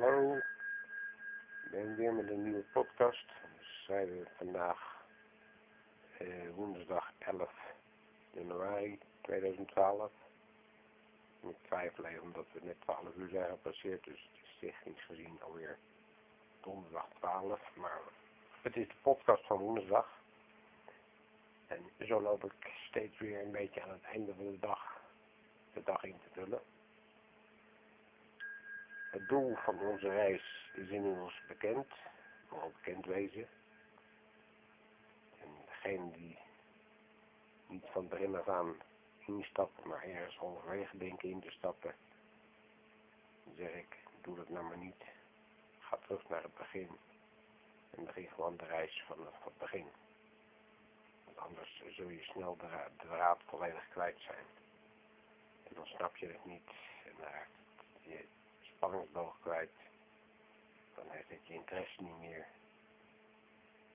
Hallo, ik ben weer met een nieuwe podcast. We schrijven vandaag eh, woensdag 11 januari 2012. Ik twijfel even omdat we net 12 uur zijn gepasseerd, dus het is technisch gezien alweer donderdag 12. Maar het is de podcast van woensdag. En zo loop ik steeds weer een beetje aan het einde van de dag de dag in te vullen. Het doel van onze reis is inmiddels bekend, al bekend wezen. En degene die niet van begin af aan instappen, maar ergens halverwege denken in te stappen, zeg ik, doe dat nou maar niet. Ga terug naar het begin en begin gewoon de reis vanaf het begin. Want anders zul je snel de, de draad volledig kwijt zijn. En dan snap je het niet en dan raakt het je spanningsboog kwijt. Dan heeft het je interesse niet meer.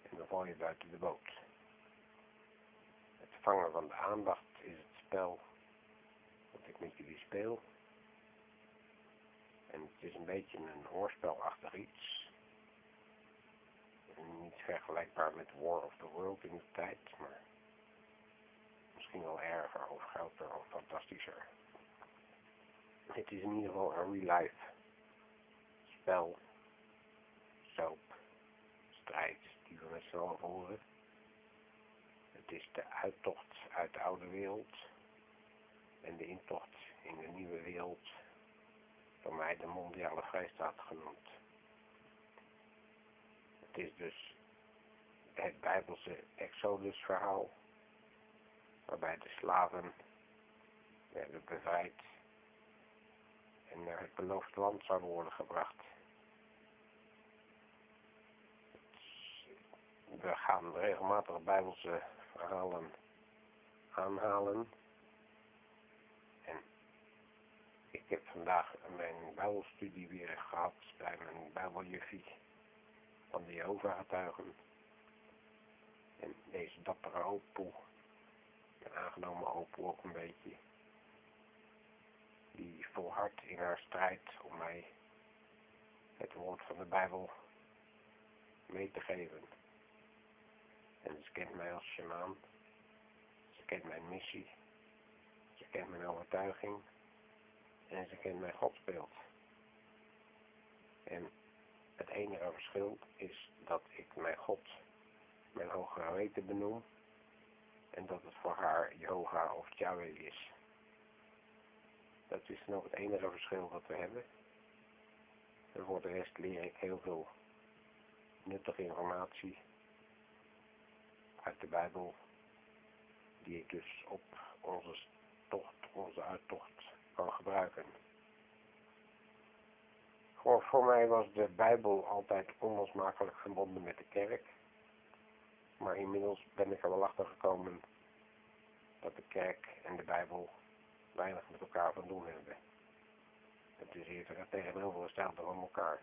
En dan val je buiten de boot. Het vangen van de aandacht is het spel dat ik met jullie speel. En het is een beetje een hoorspelachtig iets. Niet vergelijkbaar met War of the World in de tijd, maar misschien wel erger of groter of fantastischer. Het is in ieder geval een real life spel, soap, strijd die we met z'n allen voeren. Het is de uittocht uit de oude wereld en de intocht in de nieuwe wereld, door mij de mondiale vrijstaat genoemd. Het is dus het Bijbelse Exodus verhaal, waarbij de slaven werden bevrijd en naar het beloofde land zouden worden gebracht. We gaan regelmatig Bijbelse verhalen aanhalen. En ik heb vandaag mijn Bijbelstudie weer gehad bij mijn Bijbeljuffie van de Jehovah-getuigen. En deze dappere opoe, een aangenomen opoe ook een beetje, die volhardt in haar strijd om mij het woord van de Bijbel mee te geven. En ze kent mij als shamaan. Ze kent mijn missie. Ze kent mijn overtuiging. En ze kent mijn godsbeeld. En het enige verschil is dat ik mijn God, mijn hogere weten benoem. En dat het voor haar yoga of Yahweh is. Dat is nog het enige verschil dat we hebben. En voor de rest leer ik heel veel nuttige informatie uit de Bijbel, die ik dus op onze tocht, onze uittocht kan gebruiken. Voor, voor mij was de Bijbel altijd onlosmakelijk verbonden met de kerk, maar inmiddels ben ik er wel achter gekomen dat de kerk en de Bijbel weinig met elkaar van doen hebben. Het is eerder het tegenovergestelde van elkaar.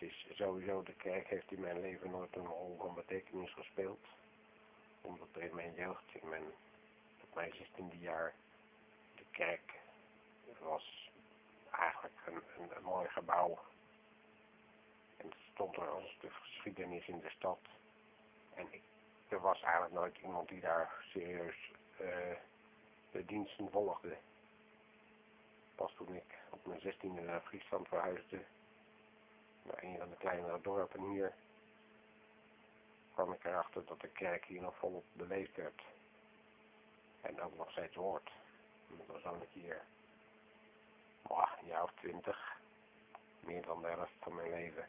Het is sowieso, de kerk heeft in mijn leven nooit een rol van betekenis gespeeld. Omdat er in mijn jeugd, in mijn, op mijn 16e jaar, de kerk was eigenlijk een, een, mooi gebouw. En het stond er als de geschiedenis in de stad. En ik, er was eigenlijk nooit iemand die daar serieus uh, de diensten volgde. Pas toen ik op mijn 16e naar Friesland verhuisde, naar een van de kleinere dorpen hier, kwam ik erachter dat de kerk hier nog volop beleefd werd. En ook nog steeds hoort. Dat was dan hier, oh, een jaar of twintig, meer dan de helft van mijn leven,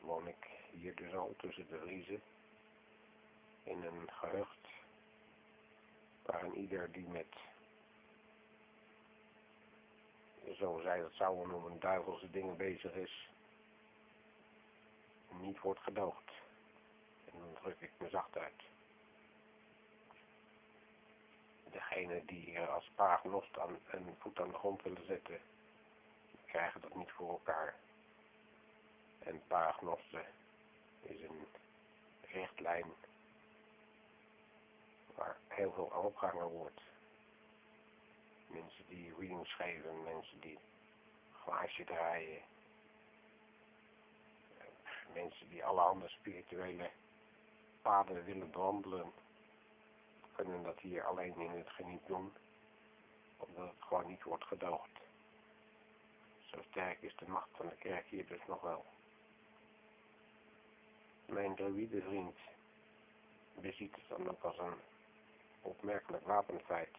woon ik hier dus al tussen de Vriezen, in een gehucht waarin ieder die met, zoals zij dat zouden noemen, duivelse dingen bezig is, niet wordt gedoogd. En dan druk ik me zacht uit. Degene die als paagnost aan een voet aan de grond willen zetten, krijgen dat niet voor elkaar. En paagnosten is een richtlijn waar heel veel aan opgehangen wordt. Mensen die readings geven, mensen die glaasje draaien. Mensen die allerhande spirituele paden willen bewandelen, kunnen dat hier alleen in het geniet doen, omdat het gewoon niet wordt gedoogd. Zo sterk is de macht van de kerk hier dus nog wel. Mijn druïde vriend beziet het dan ook als een opmerkelijk wapenfeit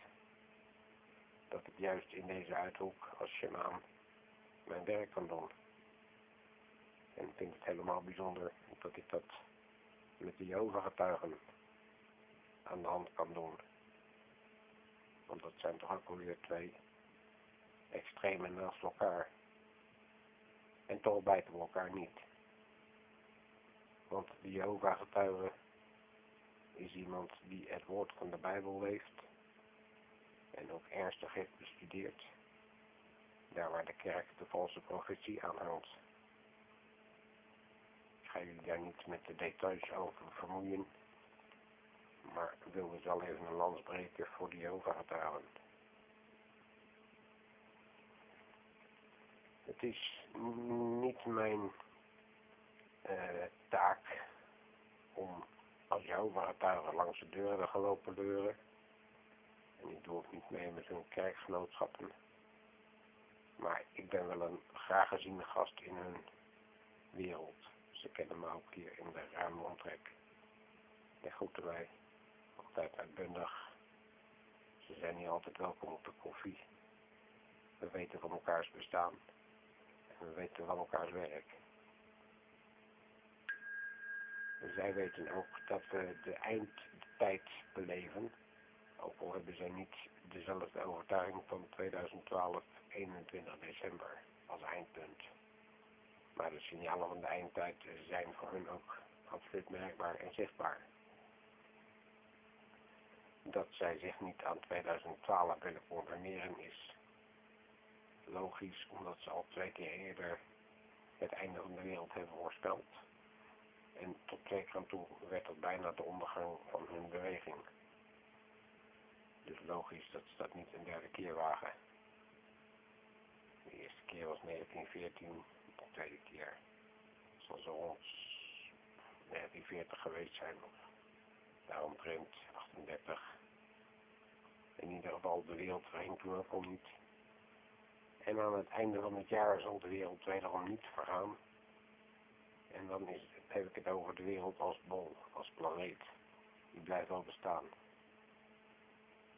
dat ik juist in deze uithoek als shamaan mijn werk kan doen. En ik vind het helemaal bijzonder dat ik dat met de Jehovah-getuigen aan de hand kan doen. Want dat zijn toch ook alweer twee extreme naast elkaar. En toch bijten we elkaar niet. Want de Jehovah-getuige is iemand die het woord van de Bijbel leeft en ook ernstig heeft bestudeerd, daar waar de kerk de valse profetie aanhangt. Ik ga jullie daar niet met de details over vermoeien, maar ik wil dus wel even een lans breken voor de Jehovah-getuigen. Het is niet mijn uh, taak om als Jehovah-getuigen langs de deuren te gelopen en ik ook niet mee met hun kerkgenootschappen. Maar ik ben wel een graag geziene gast in hun wereld. Ze kennen me ook hier in de ruime omtrek. En groeten mij altijd uitbundig. Ze zijn hier altijd welkom op de koffie. We weten van elkaars bestaan. En we weten van elkaars werk. En zij weten ook dat we de eindtijd beleven ook al hebben zij niet dezelfde overtuiging van 2012, 21 december als eindpunt. Maar de signalen van de eindtijd zijn voor hun ook absoluut merkbaar en zichtbaar. Dat zij zich niet aan 2012 willen conformeren is logisch, omdat ze al twee keer eerder het einde van de wereld hebben voorspeld. En tot twee keer aan toe werd dat bijna de ondergang van hun beweging. Dus logisch dat ze dat niet een derde keer wagen. De eerste keer was 1914, de tweede keer zal zo rond 1940 geweest zijn, of daaromtrent 38. In ieder geval, de wereld verging toen niet. En aan het einde van het jaar zal de wereld wederom niet vergaan. En dan heb ik het over de wereld als bol, als planeet. Die blijft wel bestaan.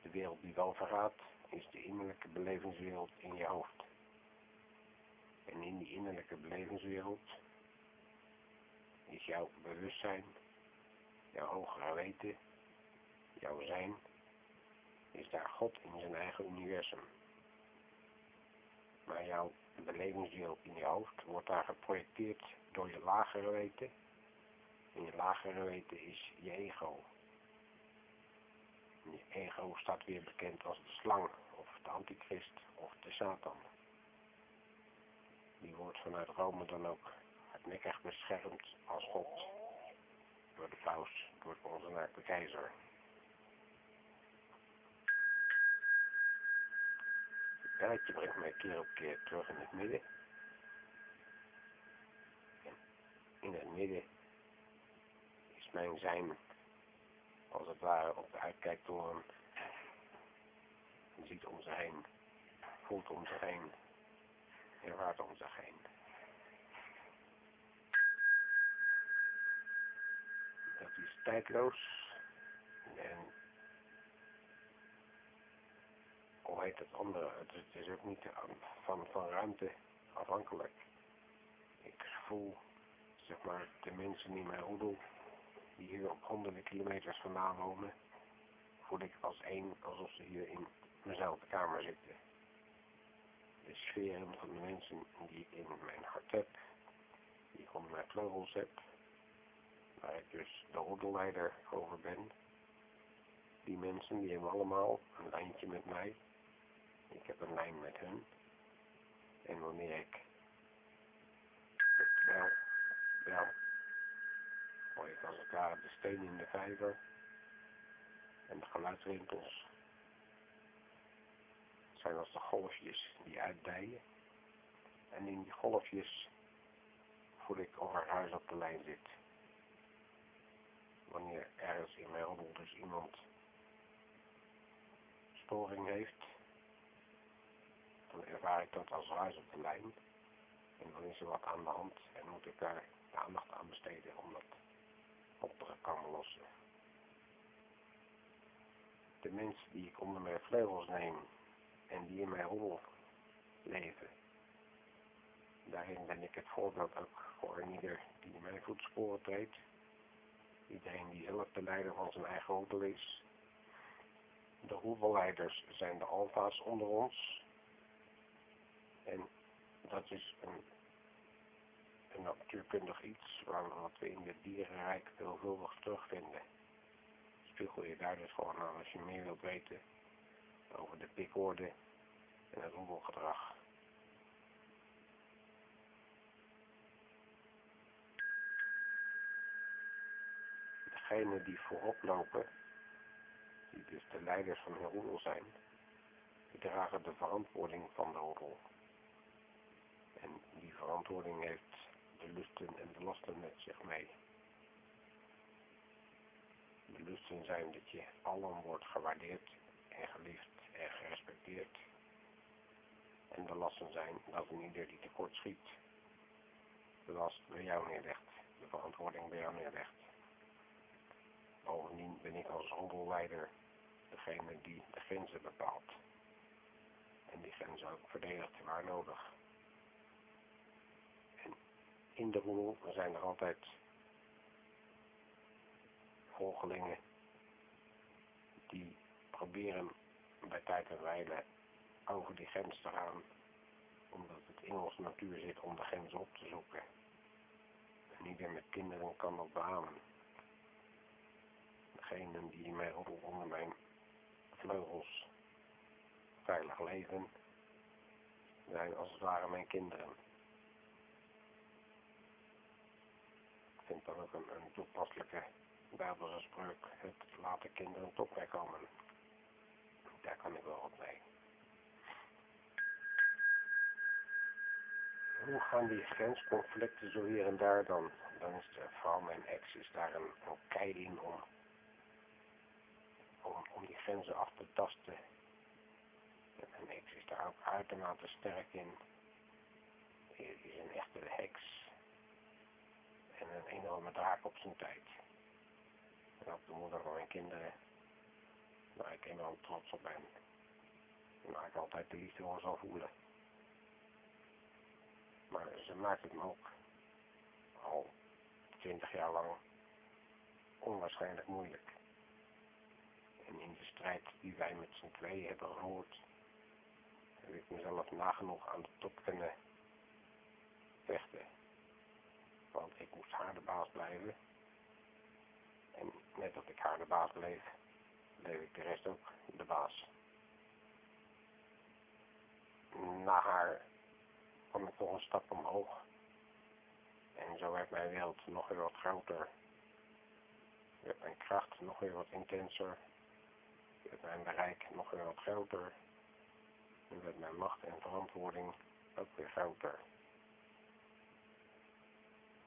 De wereld die wel vergaat, is de innerlijke belevingswereld in je hoofd. En in die innerlijke belevingswereld is jouw bewustzijn, jouw hogere weten, jouw zijn, is daar God in zijn eigen universum. Maar jouw belevingswereld in je hoofd wordt daar geprojecteerd door je lagere weten. En je lagere weten is je ego. Ego staat weer bekend als de slang, of de antichrist, of de Satan. Die wordt vanuit Rome dan ook hardnekkig beschermd als God. Door de paus, door onze de keizer. Het belletje brengt mij keer op keer terug in het midden. En in het midden is mijn zijn als het ware op de uitkijktoren. Je ziet om zich heen, voelt om zich heen, ervaart om zich heen. Dat is tijdloos en hoe heet het andere, het is ook niet van, van ruimte afhankelijk. Ik voel, zeg maar, de mensen die mij roedel die hier op honderden kilometers vandaan wonen, voel ik als één alsof ze hier in mijnzelfde kamer zitten. De sferen van de mensen die ik in mijn hart heb, die ik onder mijn vleugels heb, waar ik dus de roddelleider over ben, die mensen die hebben allemaal een lijntje met mij. Ik heb een lijn met hun. En wanneer ik bel, bel, gooi ik als het ware de steen in de vijver en de Het zijn als de golfjes die uitdijen En in die golfjes voel ik of er huis op de lijn zit. Wanneer ergens in mijn roddel dus iemand storing heeft, dan ervaar ik dat als huis op de lijn. En dan is er wat aan de hand en moet ik daar de aandacht aan besteden om dat op komen lossen. De mensen die ik onder mijn vleugels neem en die in mijn roddel leven, daarin ben ik het voorbeeld ook voor ieder die in mijn voetsporen treedt. Iedereen die zelf de leider van zijn eigen roddel is. De roedelleiders zijn de alfa's onder ons. En dat is een, een natuurkundig iets wat we in het dierenrijk veelvuldig terugvinden. Spiegel je daar dus gewoon aan als je meer wilt weten over de pikorde en het roedelgedrag. Degenen die voorop lopen, die dus de leiders van hun roedel zijn, die dragen de verantwoording van de roedel. En die verantwoording heeft de lusten en de lasten met zich mee. De lusten zijn dat je allen wordt gewaardeerd en geliefd en gerespecteerd. En de lasten zijn dat een ieder die tekort schiet, de last bij jou neerlegt, de verantwoording bij jou neerlegt. Bovendien ben ik als rodelleider degene die de grenzen bepaalt. En die grenzen ook verdedigt waar nodig. In de roedel zijn er altijd volgelingen die proberen bij tijd en wijle over die grens te gaan, omdat het in onze natuur zit om de grens op te zoeken. En ieder met kinderen kan dat beamen. Degenen die mij onder mijn vleugels veilig leven, zijn als het ware mijn kinderen. Vind dat ook een, een toepasselijke Bijbelse spreuk, het laten kinderen tot mij komen. Daar kan ik wel wat mee. Hoe gaan die grensconflicten zo hier en daar dan? Dan is de, vooral mijn ex is daar een, een in om, om, om die grenzen af te tasten. En mijn ex is daar ook uitermate sterk in. Hij is een echte heks. En een enorme draak op zijn tijd en ook de moeder van mijn kinderen, waar ik enorm trots op ben. En waar ik altijd de liefde voor zal voelen. Maar ze maakt het me ook al twintig jaar lang onwaarschijnlijk moeilijk. En in de strijd die wij met z'n tweeën hebben gehoord, heb ik mezelf nagenoeg aan de top kunnen vechten. Want ik moest haar de baas blijven en net als ik haar de baas bleef, bleef ik de rest ook de baas. Na haar kwam ik nog een stap omhoog. En zo werd mijn wereld nog weer wat groter. Werd mijn kracht nog weer wat intenser. Werd mijn bereik nog weer wat groter. En werd mijn macht en verantwoording ook weer groter.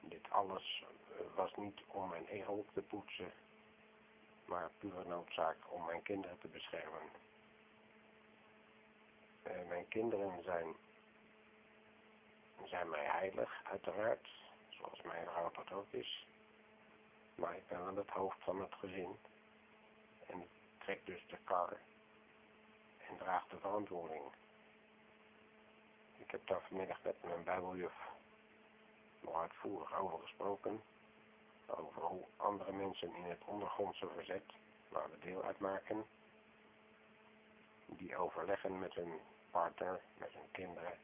Dit alles was niet om mijn ego op te poetsen, maar pure noodzaak om mijn kinderen te beschermen. Uh, mijn kinderen zijn, zijn mij heilig, uiteraard, zoals mijn vrouw dat ook is. Maar ik ben wel het hoofd van het gezin en trek dus de kar en draag de verantwoording. Ik heb daar vanmiddag met mijn bijbeljuf nog uitvoerig over gesproken over hoe andere mensen in het ondergrondse verzet, waar we deel uitmaken, die overleggen met hun partner, met hun kinderen,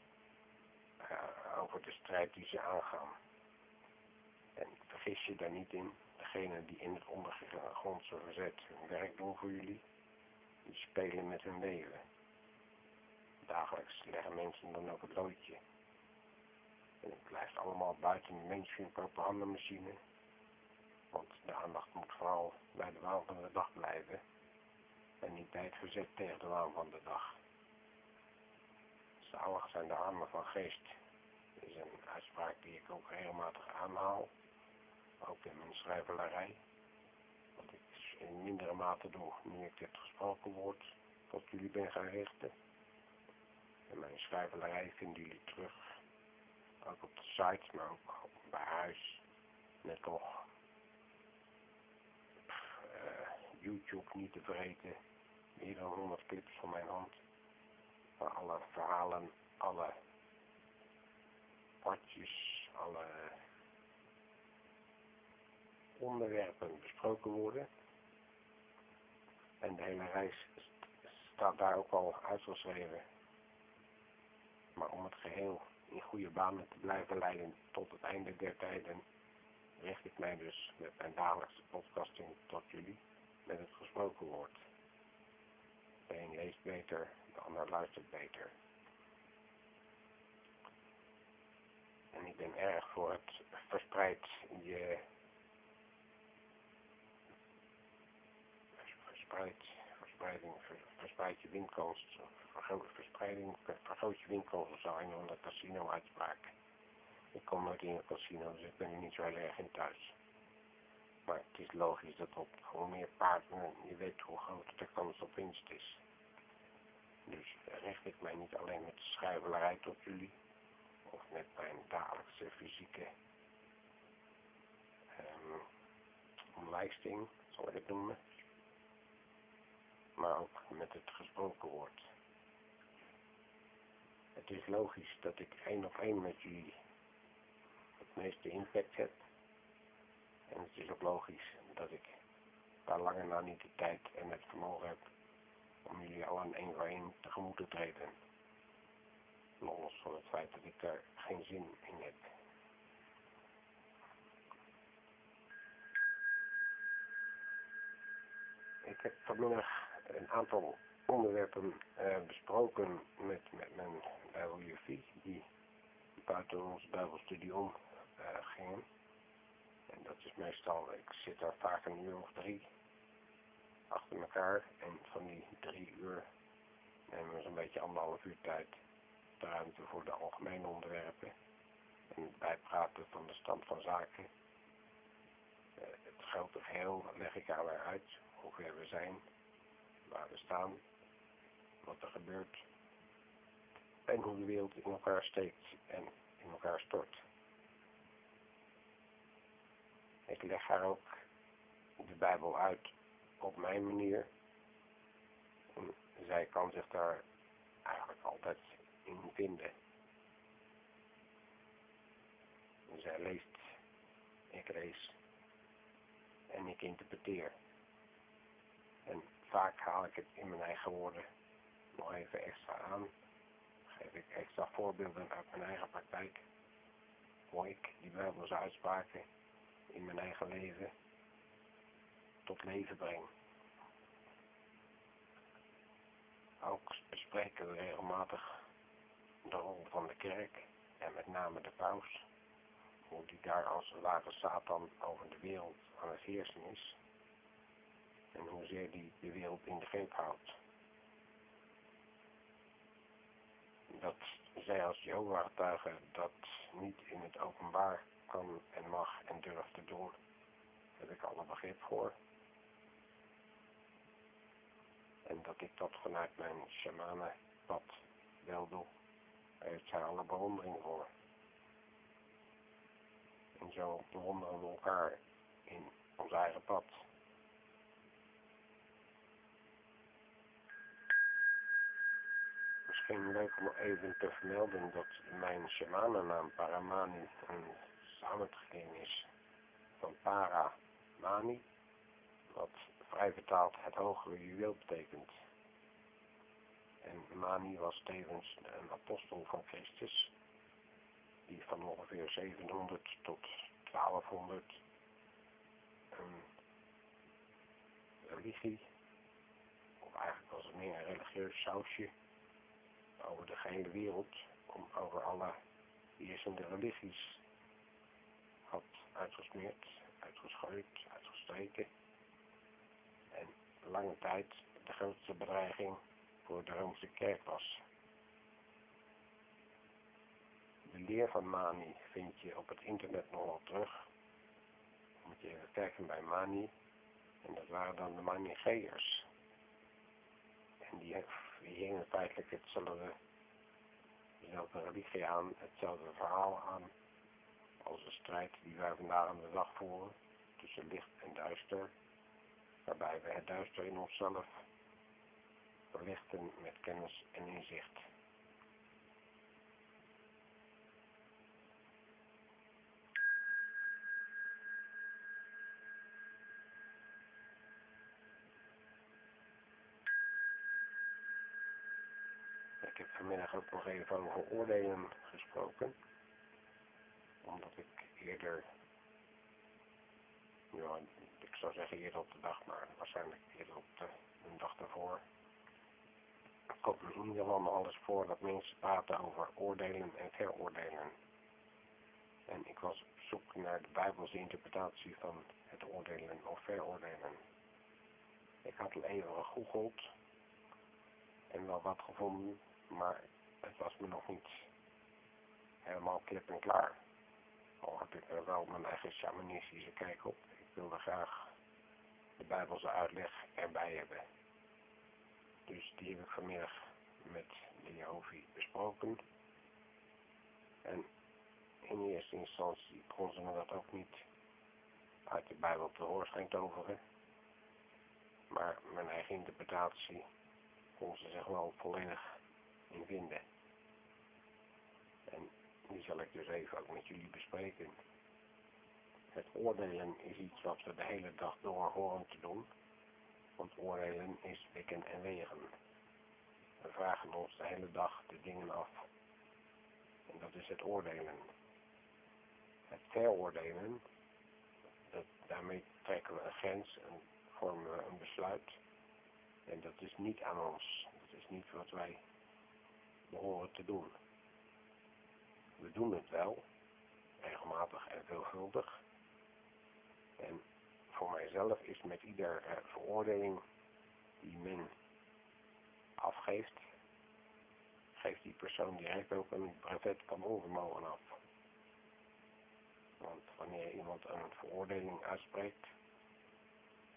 uh, over de strijd die ze aangaan. En vergis je daar niet in, degene die in het ondergrondse verzet hun werk doen voor jullie, die spelen met hun leven. Dagelijks leggen mensen dan ook het loodje. En het blijft allemaal buiten de mainstream propagandamachine want de aandacht moet vooral bij de waan van de dag blijven en niet bij het verzet tegen de waan van de dag. Zalig zijn de armen van geest is een uitspraak die ik ook regelmatig aanhaal, ook in mijn schrijvelarij. Wat ik in mindere mate doe nu ik dit gesproken woord tot jullie ben gaan richten. En mijn schrijvelarij vinden jullie terug, ook op de site, maar ook bij huis. Net toch uh, YouTube niet te vergeten, meer dan 100 clips van mijn hand. Waar alle verhalen, alle padjes, alle onderwerpen besproken worden. En de hele reis staat daar ook al uitgeschreven. Maar om het geheel in goede banen te blijven leiden tot het einde der tijden, richt ik mij dus met mijn dagelijkse podcasting tot jullie met het gesproken woord. De een leest beter, de ander luistert beter. En ik ben erg voor het verspreid je verspreid, verspreiding, verspreid je winkelst, verspreiding, vergroot je winkelst, zou een van casino uitspraak. Ik kom nooit in een casino, dus ik ben er niet zo heel erg in thuis. Maar het is logisch dat op hoe meer partners je weet hoe groter de kans op winst is. Dus richt ik mij niet alleen met de schrijvelarij tot jullie, of met mijn dagelijkse fysieke um, omlijsting, zal ik het noemen, maar ook met het gesproken woord. Het is logisch dat ik één op één met jullie het meeste impact heb. En het is ook logisch dat ik daar langer na niet de tijd en het vermogen heb om jullie allen één voor één tegemoet te treden. Los van het feit dat ik daar geen zin in heb. Ik heb vanmiddag een aantal onderwerpen uh, besproken met, met mijn bijbeljufie, die buiten onze bijbelstudie om uh, gingen. En dat is meestal, ik zit daar vaak een uur of drie achter elkaar. En van die drie uur nemen we zo'n beetje anderhalf uur tijd de ruimte voor de algemene onderwerpen. En het bijpraten van de stand van zaken. Uh, het grote geheel leg ik aan haar uit, hoe ver we zijn, waar we staan, wat er gebeurt en hoe de wereld in elkaar steekt en in elkaar stort. Ik leg haar ook de Bijbel uit op mijn manier. En zij kan zich daar eigenlijk altijd in vinden. zij leest, ik lees en ik interpreteer. En vaak haal ik het in mijn eigen woorden nog even extra aan. Geef ik extra voorbeelden uit mijn eigen praktijk. Hoe ik die Bijbelse uitspraken in mijn eigen leven tot leven breng. Ook bespreken we regelmatig de rol van de kerk en met name de paus. Hoe die daar als lage Satan over de wereld aan het heersen is en hoezeer die de wereld in de greep houdt. Dat zij als Jehovah-getuige dat niet in het openbaar kan en mag en durft te doen, heb ik alle begrip voor. En dat ik dat vanuit mijn shamanenpad wel doe, daar heeft zij alle bewondering voor. En zo bewonderen we elkaar in ons eigen pad. Misschien leuk om even te vermelden dat mijn shamanennaam Paramani een samentrek is van Para-Mani, wat vrij vertaald het hogere juweel betekent. En Mani was tevens een apostel van Christus, die van ongeveer 700 tot 1200 een religie, of eigenlijk was het meer een religieus sausje, over de gehele wereld, om over alle heersende religies had uitgesmeerd, uitgeschooid, uitgestreken. En lange tijd de grootste bedreiging voor de Roomse kerk was. de leer van Mani vind je op het internet nog wel terug. Dan moet je even kijken bij Mani. En dat waren dan de Manicheërs. En die, die hingen feitelijk hetzelfde, dezelfde religie aan, hetzelfde verhaal aan als de strijd die wij vandaag aan de dag voeren tussen licht en duister, waarbij we het duister in onszelf verlichten met kennis en inzicht. Ik heb vanmiddag ook nog even over oordelen gesproken, omdat ik eerder, ja, ik zou zeggen eerder op de dag, maar waarschijnlijk eerder op de, dag daarvoor, komt me in ieder geval alles voor dat mensen praten over oordelen en veroordelen. En ik was op zoek naar de Bijbelse interpretatie van het oordelen of veroordelen. Ik had al even gegoogeld en wel wat gevonden, maar het was me nog niet helemaal klip en klaar. Al heb ik er wel mijn eigen shamanistische kijk op. Ik wilde graag de Bijbelse uitleg erbij hebben. Dus die heb ik vanmiddag met de besproken. En in eerste instantie kon ze me dat ook niet uit de Bijbel te toveren. Maar mijn eigen interpretatie kon ze zich wel volledig in vinden. En die zal ik dus even ook met jullie bespreken. Het oordelen is iets wat we de hele dag door horen te doen. Want oordelen is wikken en wegen. We vragen ons de hele dag de dingen af. En dat is het oordelen. Het veroordelen, dat, daarmee trekken we een grens en vormen we een besluit. En dat is niet aan ons. Dat is niet wat wij behoren te doen. We doen het wel, regelmatig en veelvuldig. En voor mijzelf is met iedere veroordeling die men afgeeft, geeft die persoon direct ook een brevet van onvermogen af. Want wanneer iemand een veroordeling uitspreekt,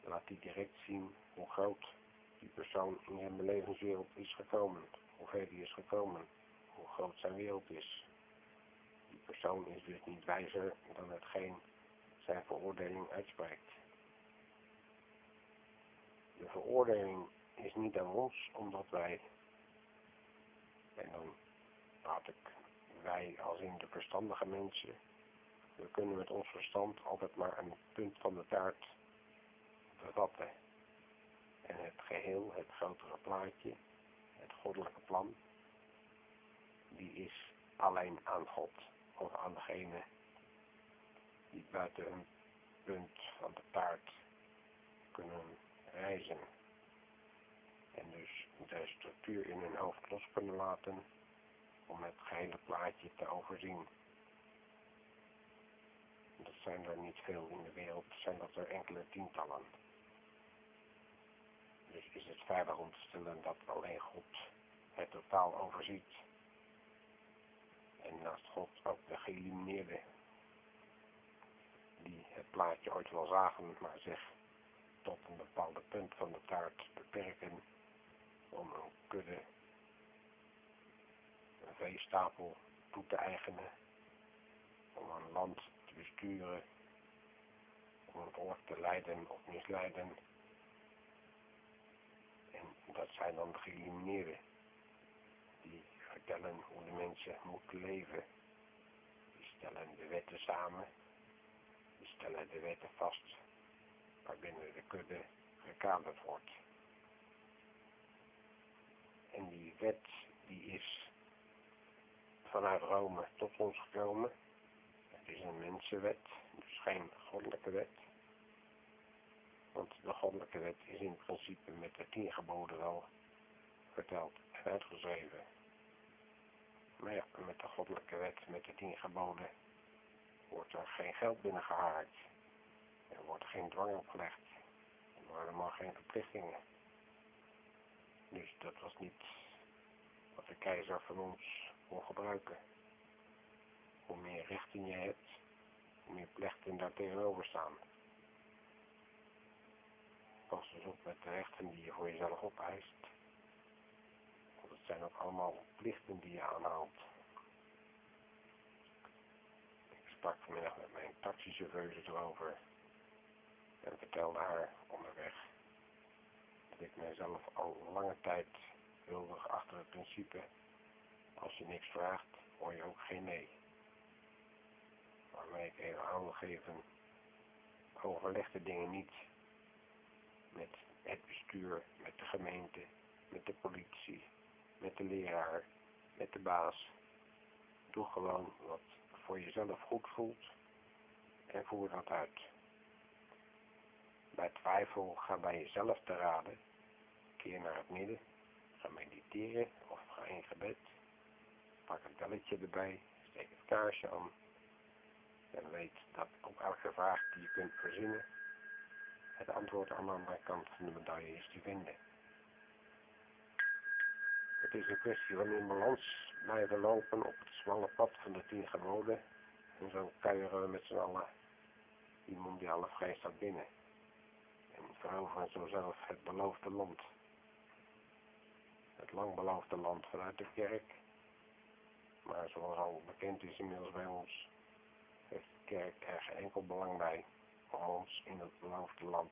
laat hij direct zien hoe groot die persoon in zijn belevenswereld is gekomen, hoe ver is gekomen, hoe groot zijn wereld is. Die persoon is dus niet wijzer dan hetgeen zijn veroordeling uitspreekt. De veroordeling is niet aan ons, omdat wij, en dan praat ik wij als in de verstandige mensen, we kunnen met ons verstand altijd maar een punt van de taart bevatten. En het geheel, het grotere plaatje, goddelijke plan, die is alleen aan God of aan degene die buiten een punt van de taart kunnen reizen. En dus de structuur in hun hoofd los kunnen laten om het gehele plaatje te overzien. Dat zijn er niet veel in de wereld, zijn dat er enkele tientallen. Dus is het veilig om te stellen dat alleen God het totaal overziet. En naast God ook de geïllumineerde die het plaatje ooit wel zagen, maar zich tot een bepaalde punt van de taart beperken om een kudde, een veestapel toe te eigenen, om een land te besturen, om een oord te leiden of misleiden. En dat zijn dan de geïllumineerden, vertellen hoe de mensen moeten leven. Die stellen de wetten samen, die stellen de wetten vast waarbinnen de kudde gekaderd wordt. En die wet die is vanuit Rome tot ons gekomen. Het is een mensenwet, dus geen goddelijke wet. Want de goddelijke wet is in principe met de tien geboden wel verteld en uitgeschreven. Maar ja, met de goddelijke wet, met de tien geboden, wordt er geen geld binnengehaald. Er wordt geen dwang opgelegd. Er worden helemaal geen verplichtingen. Dus dat was niet wat de keizer van ons kon gebruiken. hoe meer rechten je hebt, hoe meer plichten daar tegenover staan. Pas dus op met de rechten die je voor jezelf opeist. Zijn ook allemaal plichten die je aanhaalt. Ik sprak vanmiddag met mijn taxichauffeur erover en vertelde haar onderweg dat ik mezelf al lange tijd huldig achter het principe als je niks vraagt, hoor je ook geen nee. Waarmee ik even aan wil geven, overleg de dingen niet met het bestuur, met de gemeente, met de politie, met de leraar, met de baas. Doe gewoon wat voor jezelf goed voelt en voer dat uit. Bij twijfel ga bij jezelf te raden, keer naar het midden, ga mediteren of ga in gebed pak een belletje erbij, steek het kaarsje aan en weet dat op elke vraag die je kunt verzinnen, het antwoord aan de andere kant van de medaille is te vinden. Het is een kwestie van in balans blijven lopen op het smalle pad van de tien geboden. En zo kuieren we met z'n allen. Die mondiale vrijstaat binnen. En veroveren zo zelf het beloofde land. Het lang beloofde land vanuit de kerk. Maar zoals al bekend is inmiddels bij ons, heeft de kerk er geen enkel belang bij om ons in het beloofde land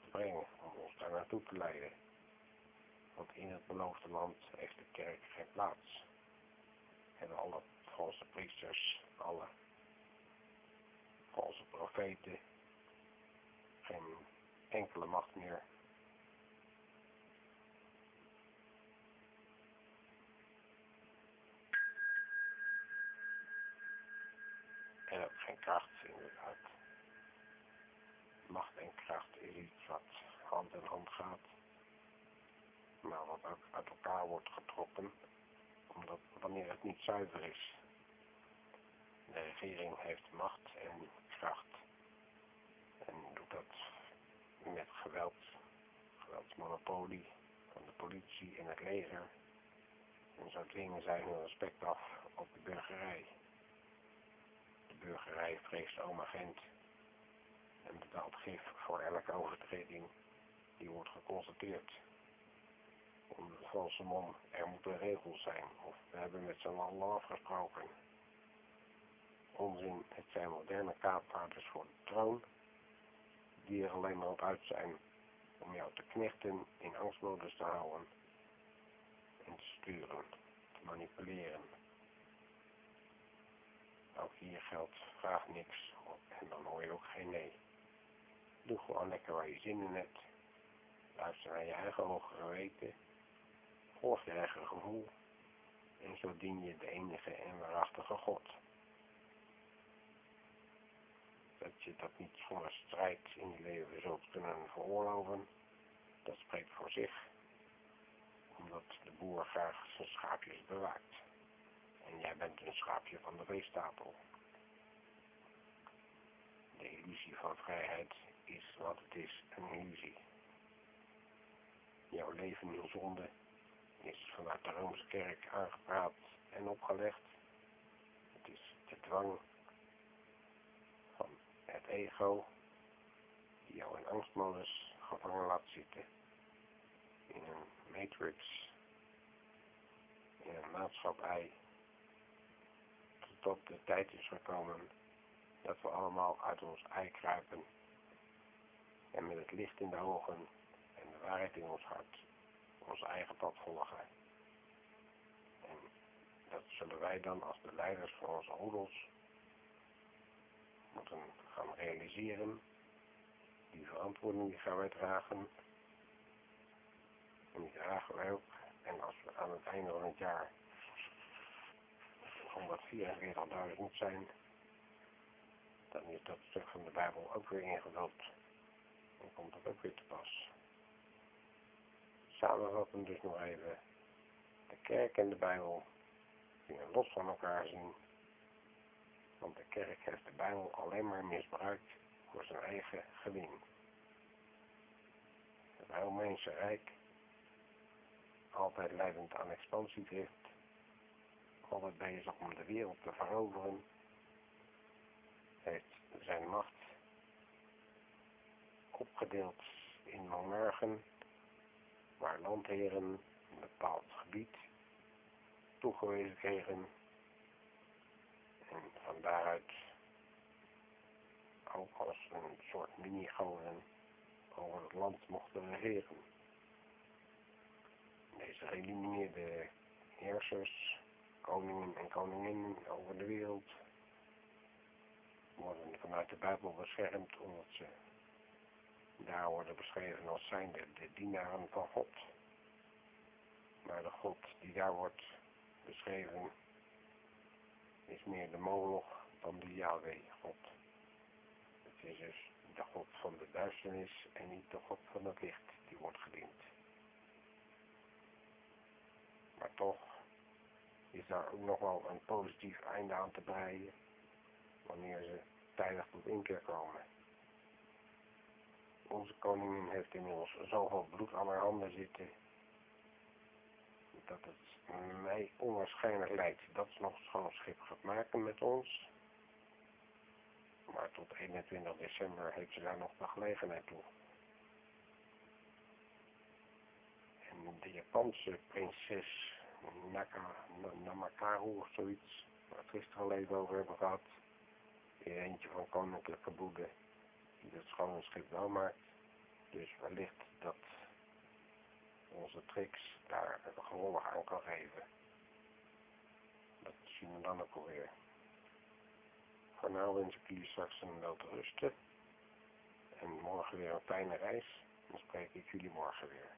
te brengen, om ons daar naartoe te leiden. Want in het beloofde land heeft de kerk geen plaats. Hebben alle valse priesters, alle valse profeten geen enkele macht meer en ook geen kracht inderdaad. Macht en kracht is iets wat hand in hand gaat, maar wat ook uit elkaar wordt getrokken, omdat wanneer het niet zuiver is. De regering heeft macht en kracht en doet dat met geweld, geweldsmonopolie van de politie en het leger. En zo dwingen zij hun respect af op de burgerij burgerij vreest oma Gent en betaalt gif voor elke overtreding die wordt geconstateerd. Om de valse man, er moeten regels zijn, of we hebben met z'n allen afgesproken. Onzin, het zijn moderne kaapvaarders voor de troon, die er alleen maar op uit zijn om jou te knechten, in angstmodus te houden en te sturen, te manipuleren. Ook hier geldt, vraag niks en dan hoor je ook geen nee. Doe gewoon lekker waar je zin in hebt. Luister naar je eigen hoge geweten. Volg je eigen gevoel. En zo dien je de enige en waarachtige God. Dat je dat niet zonder strijd in je leven zult kunnen veroorloven, dat spreekt voor zich. Omdat de boer graag zijn schaapjes bewaakt en jij bent een schaapje van de veestapel. De illusie van vrijheid is wat het is, een illusie. Jouw leven in zonde is vanuit de Roomse kerk aangepraat en opgelegd. Het is de dwang van het ego die jou in angstmodus gevangen laat zitten in een matrix, in een maatschappij tot de tijd is gekomen dat we allemaal uit ons ei kruipen en met het licht in de ogen en de waarheid in ons hart ons eigen pad volgen. En dat zullen wij dan als de leiders van onze ouders moeten gaan realiseren. Die verantwoording gaan wij dragen. En die dragen wij ook. En als we aan het einde van het jaar 144.000 zijn, dan is dat stuk van de Bijbel ook weer ingevuld. Dan komt het ook weer te pas. Samenvatten dus nog even. De kerk en de Bijbel kunnen los van elkaar zien. Want de kerk heeft de Bijbel alleen maar misbruikt voor zijn eigen gewin. Het Romeinse Rijk, altijd leidend aan expansiedrift, altijd bezig om de wereld te veroveren. Heeft zijn macht opgedeeld in monarchen, waar landheren een bepaald gebied toegewezen kregen en van daaruit ook als een soort mini-goden over het land mochten regeren. Deze geëlimineerde heersers, koningen en koninginnen over de wereld worden vanuit de Bijbel beschermd omdat ze daar worden beschreven als zijnde de dienaren van God. Maar de God die daar wordt beschreven is meer de Moloch dan de Yahweh God. Het is dus de God van de duisternis en niet de God van het licht die wordt gediend. Maar toch is daar ook nog wel een positief einde aan te breien wanneer ze tijdig tot inkeer komen. Onze koningin heeft inmiddels zoveel bloed aan haar handen zitten dat het mij onwaarschijnlijk lijkt dat ze nog schoon schip gaat maken met ons. Maar tot 21 december heeft ze daar nog de gelegenheid toe. En de Japanse prinses Naka, Namakaru of zoiets, waar we het gisteren al even over hebben gehad, weer eentje van koninklijke boede, die het schone schip wel maakt. Dus wellicht dat onze tricks daar een gevolg aan kan geven. Dat zien we dan ook alweer. Voor nu wens ik jullie straks een wel te rusten. En morgen weer een fijne reis. Dan spreek ik jullie morgen weer.